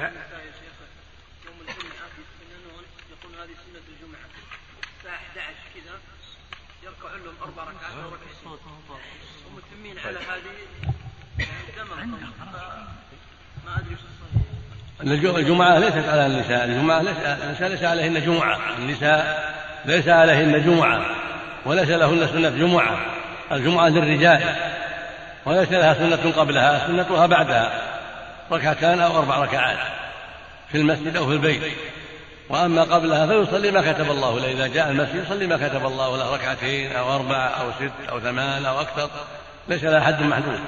يوم الجمعة يقول هذه سنة الجمعة. الساعة 11 كذا يركعون لهم أربع ركعات أو ركعتين. ومتمين على هذه؟ زمن ما أدري وش الصحيح. الجمعة ليست على النساء، الجمعة ليس النساء ليس عليهن جمعة، النساء ليس عليهن جمعة وليس لهن سنة جمعة، الجمعة للرجال وليس لها سنة قبلها، سنتها بعدها. ركعتان أو أربع ركعات في المسجد أو في البيت. وأما قبلها فيصلي ما كتب الله له إذا جاء المسجد يصلي ما كتب الله له ركعتين أو أربع أو ست أو ثمان أو أكثر. ليس لها حد محدود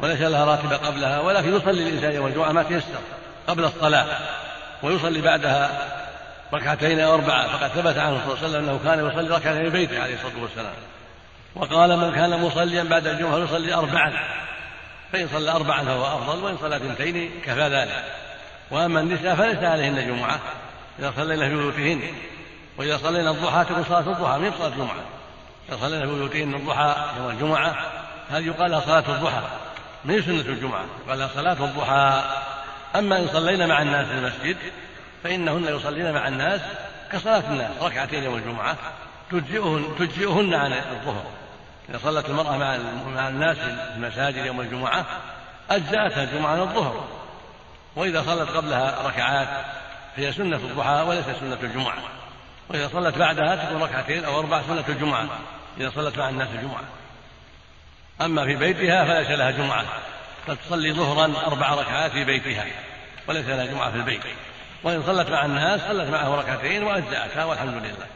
وليس لها راتبة قبلها ولكن يصلي الإنسان يوم الجمعة ما تيسر قبل الصلاة. ويصلي بعدها ركعتين أو أربعة فقد ثبت عنه صلى الله عليه وسلم أنه كان يصلي ركعتين في بيته عليه الصلاة والسلام. وقال من كان مصليا بعد الجمعة يصلي أربعا. فإن صلى أربعا فهو أفضل وإن صلى اثنتين كفى ذلك. وأما النساء فليس عليهن جمعة إذا صلينا في بيوتهن. وإذا صلينا الضحى تكون صلاة الضحى من صلاة الجمعة؟ إذا صلينا في بيوتهن الضحى يوم الجمعة هذه يقال صلاة الضحى؟ من سنة الجمعة يقال صلاة الضحى. أما إن صلينا مع الناس في المسجد فإنهن يصلين مع الناس كصلاة الناس ركعتين يوم الجمعة تجزئهن, تجزئهن عن الظهر. إذا صلت المرأة مع مع الناس في المساجد يوم الجمعة أجزأتها الجمعة الظهر. وإذا صلت قبلها ركعات فهي سنة الضحى وليست سنة الجمعة. وإذا صلت بعدها تكون ركعتين أو أربع سنة الجمعة إذا صلت مع الناس الجمعة. أما في بيتها فليس لها جمعة. قد تصلي ظهرا أربع ركعات في بيتها وليس لها جمعة في البيت. وإن صلت مع الناس صلت معه ركعتين وأجزأتها والحمد لله.